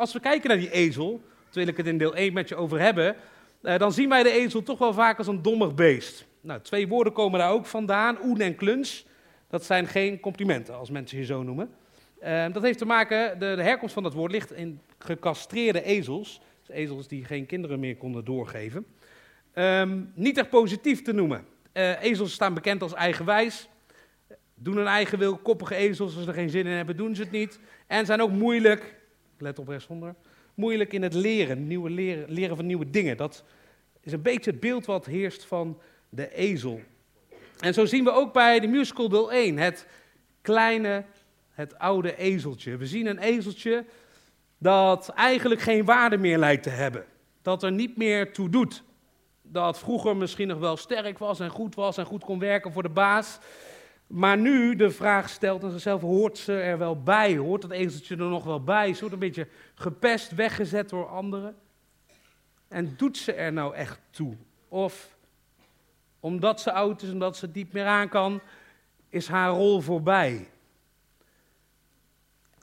Als we kijken naar die ezel, terwijl ik het in deel 1 met je over hebben, eh, dan zien wij de ezel toch wel vaak als een dommig beest. Nou, twee woorden komen daar ook vandaan, oen en kluns. Dat zijn geen complimenten, als mensen je zo noemen. Uh, dat heeft te maken, de, herkomst van dat woord ligt in gecastreerde ezels. Dus ezels die geen kinderen meer konden doorgeven. Um, niet echt positief te noemen. Uh, ezels staan bekend als eigenwijs. Doen hun eigen wil, koppige ezels, als ze er geen zin in hebben, doen ze het niet. En zijn ook moeilijk, let op rechtsonder, moeilijk in het leren, nieuwe leren, leren van nieuwe dingen. Dat is een beetje het beeld wat heerst van de ezel. En zo zien we ook bij de musical deel 1, het kleine, het oude ezeltje. We zien een ezeltje dat eigenlijk geen waarde meer lijkt te hebben. Dat er niet meer toe doet. Dat vroeger misschien nog wel sterk was en goed was en goed kon werken voor de baas. Maar nu de vraag stelt aan zichzelf, hoort ze er wel bij? Hoort dat ezeltje er nog wel bij? Ze een beetje gepest, weggezet door anderen. En doet ze er nou echt toe? Of omdat ze oud is, omdat ze niet meer aan kan, is haar rol voorbij.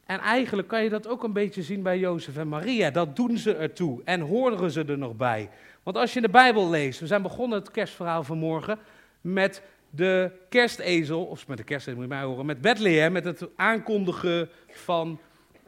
En eigenlijk kan je dat ook een beetje zien bij Jozef en Maria. Dat doen ze ertoe en horen ze er nog bij. Want als je de Bijbel leest, we zijn begonnen het kerstverhaal vanmorgen met de kerstezel, of met de kerstezel moet je mij horen, met Bethlehem, met het aankondigen van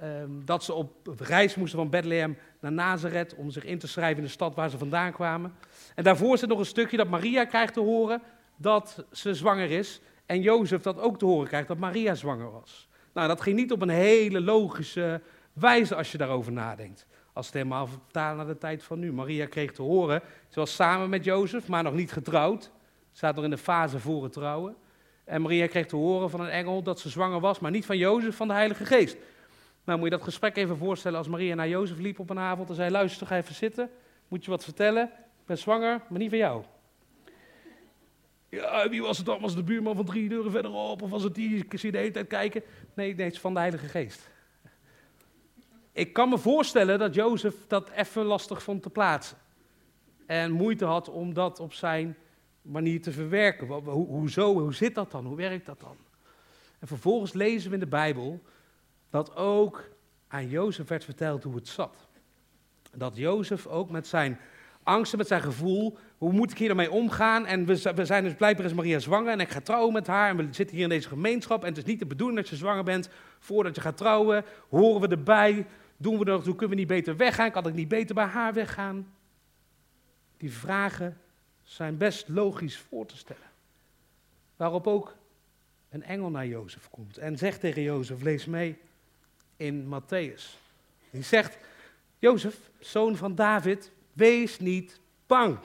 um, dat ze op reis moesten van Bethlehem naar Nazareth om zich in te schrijven in de stad waar ze vandaan kwamen. En daarvoor zit nog een stukje dat Maria krijgt te horen dat ze zwanger is en Jozef dat ook te horen krijgt dat Maria zwanger was. Nou, dat ging niet op een hele logische wijze als je daarover nadenkt. Als het helemaal vertalen naar de tijd van nu. Maria kreeg te horen, ze was samen met Jozef, maar nog niet getrouwd. Staat nog in de fase voor het trouwen. En Maria kreeg te horen van een engel dat ze zwanger was, maar niet van Jozef, van de Heilige Geest. Nou, moet je dat gesprek even voorstellen als Maria naar Jozef liep op een avond en zei: Luister, ga even zitten. Moet je wat vertellen? Ik ben zwanger, maar niet van jou. Ja, wie was het dan? Was de buurman van drie deuren verderop? Of was het die? Ik zie de hele tijd kijken. Nee, nee, het is van de Heilige Geest. Ik kan me voorstellen dat Jozef dat even lastig vond te plaatsen. En moeite had om dat op zijn manier te verwerken. Ho hoezo? Hoe zit dat dan? Hoe werkt dat dan? En vervolgens lezen we in de Bijbel dat ook aan Jozef werd verteld hoe het zat. Dat Jozef ook met zijn angsten, met zijn gevoel, hoe moet ik hier ermee omgaan? En we, we zijn dus blijkbaar is Maria zwanger en ik ga trouwen met haar en we zitten hier in deze gemeenschap en het is niet de bedoeling dat je zwanger bent voordat je gaat trouwen. Horen we erbij? Doen we er nog toe? Kunnen we niet beter weggaan? Kan ik niet beter bij haar weggaan? Die vragen zijn best logisch voor te stellen. Waarop ook een engel naar Jozef komt en zegt tegen Jozef, lees mee in Matthäus. Die zegt, Jozef, zoon van David, wees niet bang.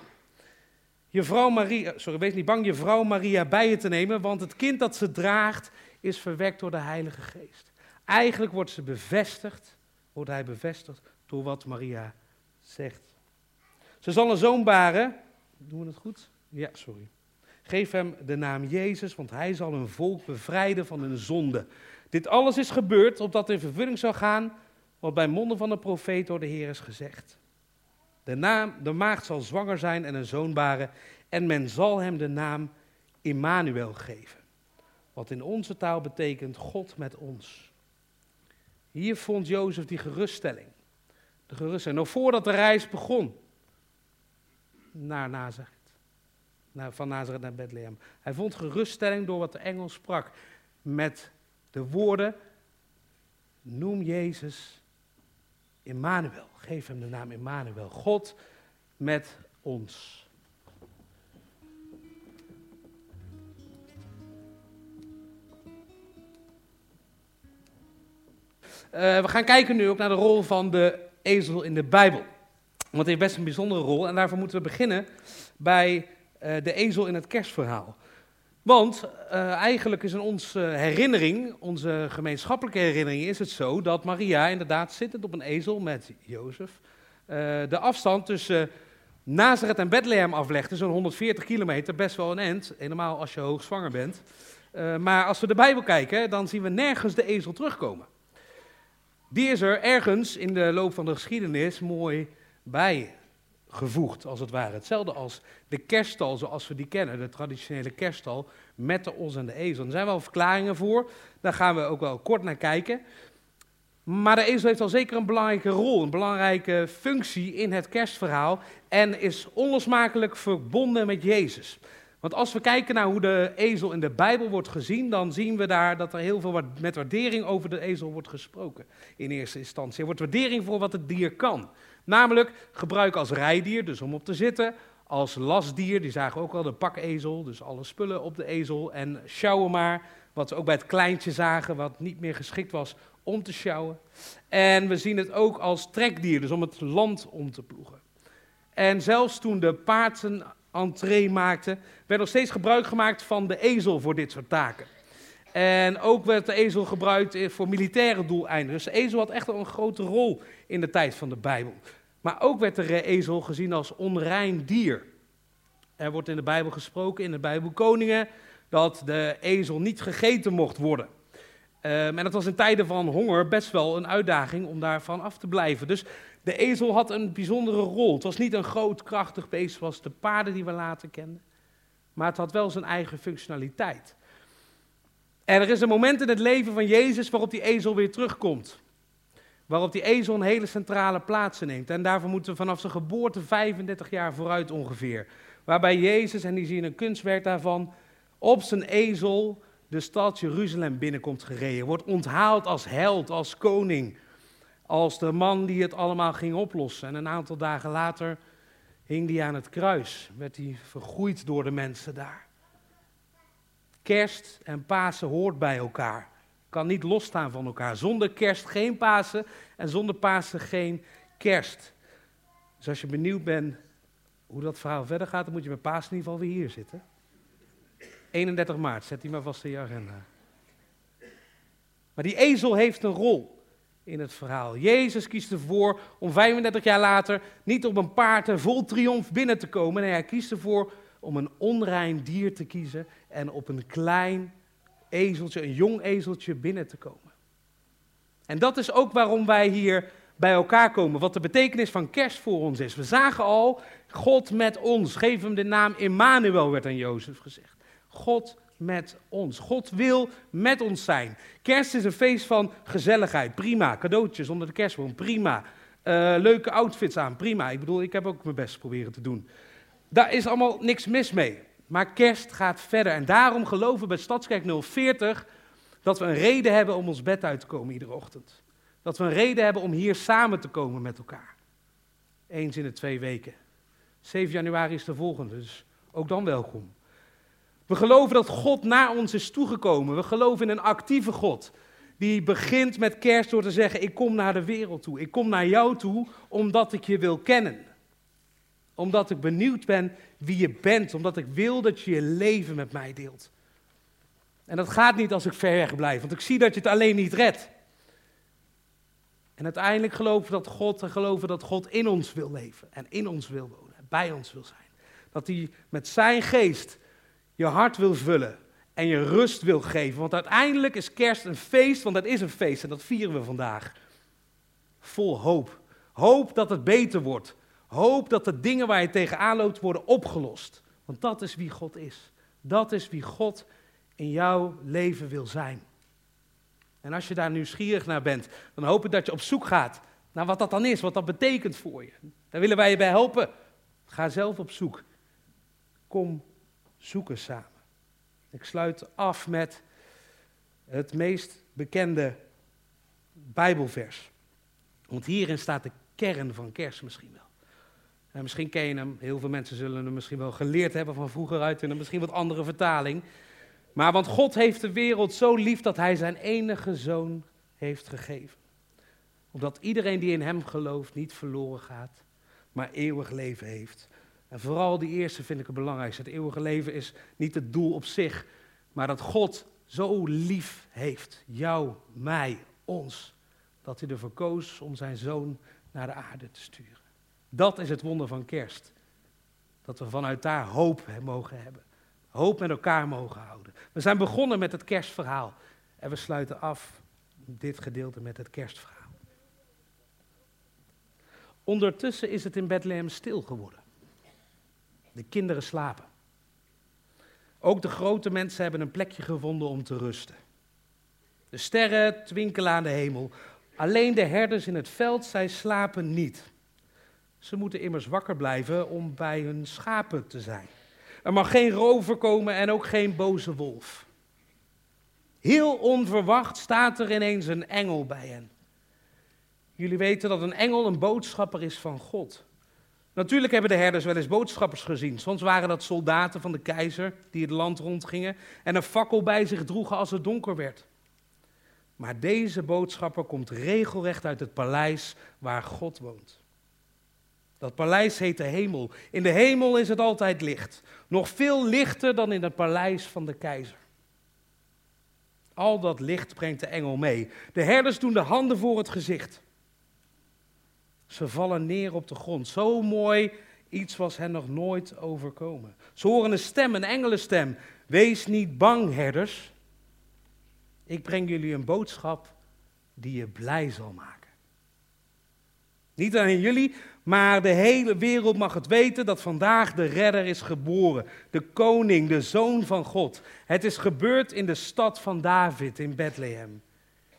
Je vrouw Maria, sorry, wees niet bang je vrouw Maria bij je te nemen, want het kind dat ze draagt is verwekt door de Heilige Geest. Eigenlijk wordt ze bevestigd, wordt hij bevestigd door wat Maria zegt. Ze zal een zoon baren, doen we het goed? Ja, sorry. Geef hem de naam Jezus, want hij zal een volk bevrijden van hun zonde. Dit alles is gebeurd opdat in vervulling zou gaan wat bij monden van de profeet door de Heer is gezegd. De, naam, de maagd zal zwanger zijn en een zoon baren en men zal hem de naam Immanuel geven. Wat in onze taal betekent God met ons. Hier vond Jozef die geruststelling. De geruststelling. Nog voordat de reis begon naar Nazareth. Naar, van Nazareth naar Bethlehem. Hij vond geruststelling door wat de engel sprak. Met de woorden, noem Jezus Immanuel. Geef hem de naam Immanuel. God met ons. Uh, we gaan kijken nu ook naar de rol van de ezel in de Bijbel. Want het heeft best een bijzondere rol en daarvoor moeten we beginnen bij uh, de ezel in het kerstverhaal. Want uh, eigenlijk is in onze herinnering, onze gemeenschappelijke herinnering, is het zo dat Maria inderdaad zittend op een ezel met Jozef uh, de afstand tussen Nazareth en Bethlehem aflegde, zo'n 140 kilometer, best wel een end, helemaal als je hoogzwanger bent. Maar als we de Bijbel kijken, dan zien we nergens de ezel terugkomen. Die is er ergens in de loop van de geschiedenis mooi bij gevoegd, als het ware. Hetzelfde als de kerststal zoals we die kennen, de traditionele kerststal met de os en de ezel. Er zijn wel verklaringen voor, daar gaan we ook wel kort naar kijken. Maar de ezel heeft al zeker een belangrijke rol, een belangrijke functie in het kerstverhaal en is onlosmakelijk verbonden met Jezus. Want als we kijken naar hoe de ezel in de Bijbel wordt gezien, dan zien we daar dat er heel veel met waardering over de ezel wordt gesproken in eerste instantie. Er wordt waardering voor wat het dier kan. Namelijk gebruik als rijdier, dus om op te zitten, als lastdier, die zagen ook al de pakezel, dus alle spullen op de ezel, en sjouwen maar, wat we ook bij het kleintje zagen, wat niet meer geschikt was om te sjouwen. En we zien het ook als trekdier, dus om het land om te ploegen. En zelfs toen de paarden entree maakten, werd nog steeds gebruik gemaakt van de ezel voor dit soort taken. En ook werd de ezel gebruikt voor militaire doeleinden. Dus de ezel had echt een grote rol in de tijd van de Bijbel. Maar ook werd de ezel gezien als onrein dier. Er wordt in de Bijbel gesproken, in de Bijbel Koningen, dat de ezel niet gegeten mocht worden. Um, en dat was in tijden van honger best wel een uitdaging om daarvan af te blijven. Dus de ezel had een bijzondere rol. Het was niet een groot, krachtig beest zoals de paarden die we later kenden. Maar het had wel zijn eigen functionaliteit. En er is een moment in het leven van Jezus waarop die ezel weer terugkomt. Waarop die ezel een hele centrale plaats neemt. En daarvoor moeten we vanaf zijn geboorte 35 jaar vooruit ongeveer. Waarbij Jezus, en die zien een kunstwerk daarvan, op zijn ezel de stad Jeruzalem binnenkomt gereden. Wordt onthaald als held, als koning. Als de man die het allemaal ging oplossen. En een aantal dagen later hing hij aan het kruis. Werd hij vergroeid door de mensen daar. Kerst en Pasen hoort bij elkaar. Kan niet losstaan van elkaar. Zonder kerst geen Pasen en zonder Pasen geen kerst. Dus als je benieuwd bent hoe dat verhaal verder gaat, dan moet je met Pasen in ieder geval weer hier zitten. 31 maart, zet die maar vast in je agenda. Maar die ezel heeft een rol in het verhaal. Jezus kiest ervoor om 35 jaar later niet op een paard vol triomf binnen te komen. Nee, hij kiest ervoor om een onrein dier te kiezen en op een klein ezeltje, een jong ezeltje binnen te komen. En dat is ook waarom wij hier bij elkaar komen. Wat de betekenis van kerst voor ons is. We zagen al, God met ons. Geef hem de naam Immanuel, werd aan Jozef gezegd. God met ons. God wil met ons zijn. Kerst is een feest van gezelligheid. Prima. Cadeautjes onder de kerstboom. Prima. Uh, leuke outfits aan. Prima. Ik bedoel, ik heb ook mijn best proberen te doen. Daar is allemaal niks mis mee. Maar kerst gaat verder. En daarom geloven we bij Stadskerk 040 dat we een reden hebben om ons bed uit te komen iedere ochtend. Dat we een reden hebben om hier samen te komen met elkaar. Eens in de twee weken. 7 januari is de volgende, dus ook dan welkom. We geloven dat God naar ons is toegekomen. We geloven in een actieve God. Die begint met kerst door te zeggen: Ik kom naar de wereld toe. Ik kom naar jou toe omdat ik je wil kennen. Omdat ik benieuwd ben wie je bent. Omdat ik wil dat je je leven met mij deelt. En dat gaat niet als ik ver weg blijf, want ik zie dat je het alleen niet redt. En uiteindelijk geloven dat God en geloven dat God in ons wil leven en in ons wil wonen, bij ons wil zijn. Dat hij met zijn geest je hart wil vullen en je rust wil geven. Want uiteindelijk is kerst een feest, want het is een feest en dat vieren we vandaag. Vol hoop. Hoop dat het beter wordt. Hoop dat de dingen waar je tegenaan loopt worden opgelost. Want dat is wie God is. Dat is wie God in jouw leven wil zijn. En als je daar nieuwsgierig naar bent, dan hoop ik dat je op zoek gaat naar wat dat dan is, wat dat betekent voor je. Daar willen wij je bij helpen. Ga zelf op zoek. Kom zoeken samen. Ik sluit af met het meest bekende Bijbelvers. Want hierin staat de kern van kerst misschien wel. En misschien ken je hem, heel veel mensen zullen hem misschien wel geleerd hebben van vroeger uit in een misschien wat andere vertaling. Maar want God heeft de wereld zo lief dat hij zijn enige zoon heeft gegeven. Opdat iedereen die in hem gelooft niet verloren gaat, maar eeuwig leven heeft. En vooral die eerste vind ik het belangrijkste. Het eeuwige leven is niet het doel op zich, maar dat God zo lief heeft. Jou, mij, ons. Dat hij ervoor koos om zijn zoon naar de aarde te sturen. Dat is het wonder van kerst. Dat we vanuit daar hoop mogen hebben. Hoop met elkaar mogen houden. We zijn begonnen met het kerstverhaal. En we sluiten af dit gedeelte met het kerstverhaal. Ondertussen is het in Bethlehem stil geworden. De kinderen slapen. Ook de grote mensen hebben een plekje gevonden om te rusten. De sterren twinkelen aan de hemel. Alleen de herders in het veld, zij slapen niet. Ze moeten immers wakker blijven om bij hun schapen te zijn. Er mag geen rover komen en ook geen boze wolf. Heel onverwacht staat er ineens een engel bij hen. Jullie weten dat een engel een boodschapper is van God. Natuurlijk hebben de herders wel eens boodschappers gezien. Soms waren dat soldaten van de keizer die het land rondgingen en een fakkel bij zich droegen als het donker werd. Maar deze boodschapper komt regelrecht uit het paleis waar God woont. Dat paleis heet de hemel. In de hemel is het altijd licht. Nog veel lichter dan in het paleis van de keizer. Al dat licht brengt de engel mee. De herders doen de handen voor het gezicht. Ze vallen neer op de grond. Zo mooi, iets was hen nog nooit overkomen. Ze horen een stem, een engelenstem. Wees niet bang, herders. Ik breng jullie een boodschap die je blij zal maken. Niet alleen jullie, maar de hele wereld mag het weten dat vandaag de redder is geboren. De koning, de zoon van God. Het is gebeurd in de stad van David in Bethlehem.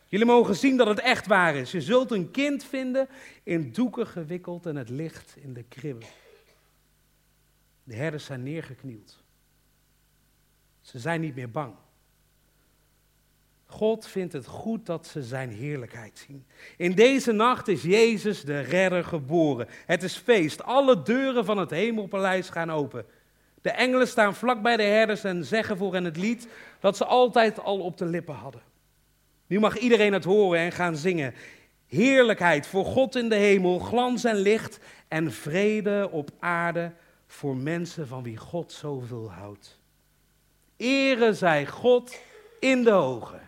Jullie mogen zien dat het echt waar is. Je zult een kind vinden in doeken gewikkeld en het licht in de kribben. De herders zijn neergeknield. Ze zijn niet meer bang. God vindt het goed dat ze zijn heerlijkheid zien. In deze nacht is Jezus de redder geboren. Het is feest. Alle deuren van het hemelpaleis gaan open. De engelen staan vlak bij de herders en zeggen voor hen het lied dat ze altijd al op de lippen hadden. Nu mag iedereen het horen en gaan zingen. Heerlijkheid voor God in de hemel, glans en licht en vrede op aarde voor mensen van wie God zoveel houdt. Ere zij God in de hogen.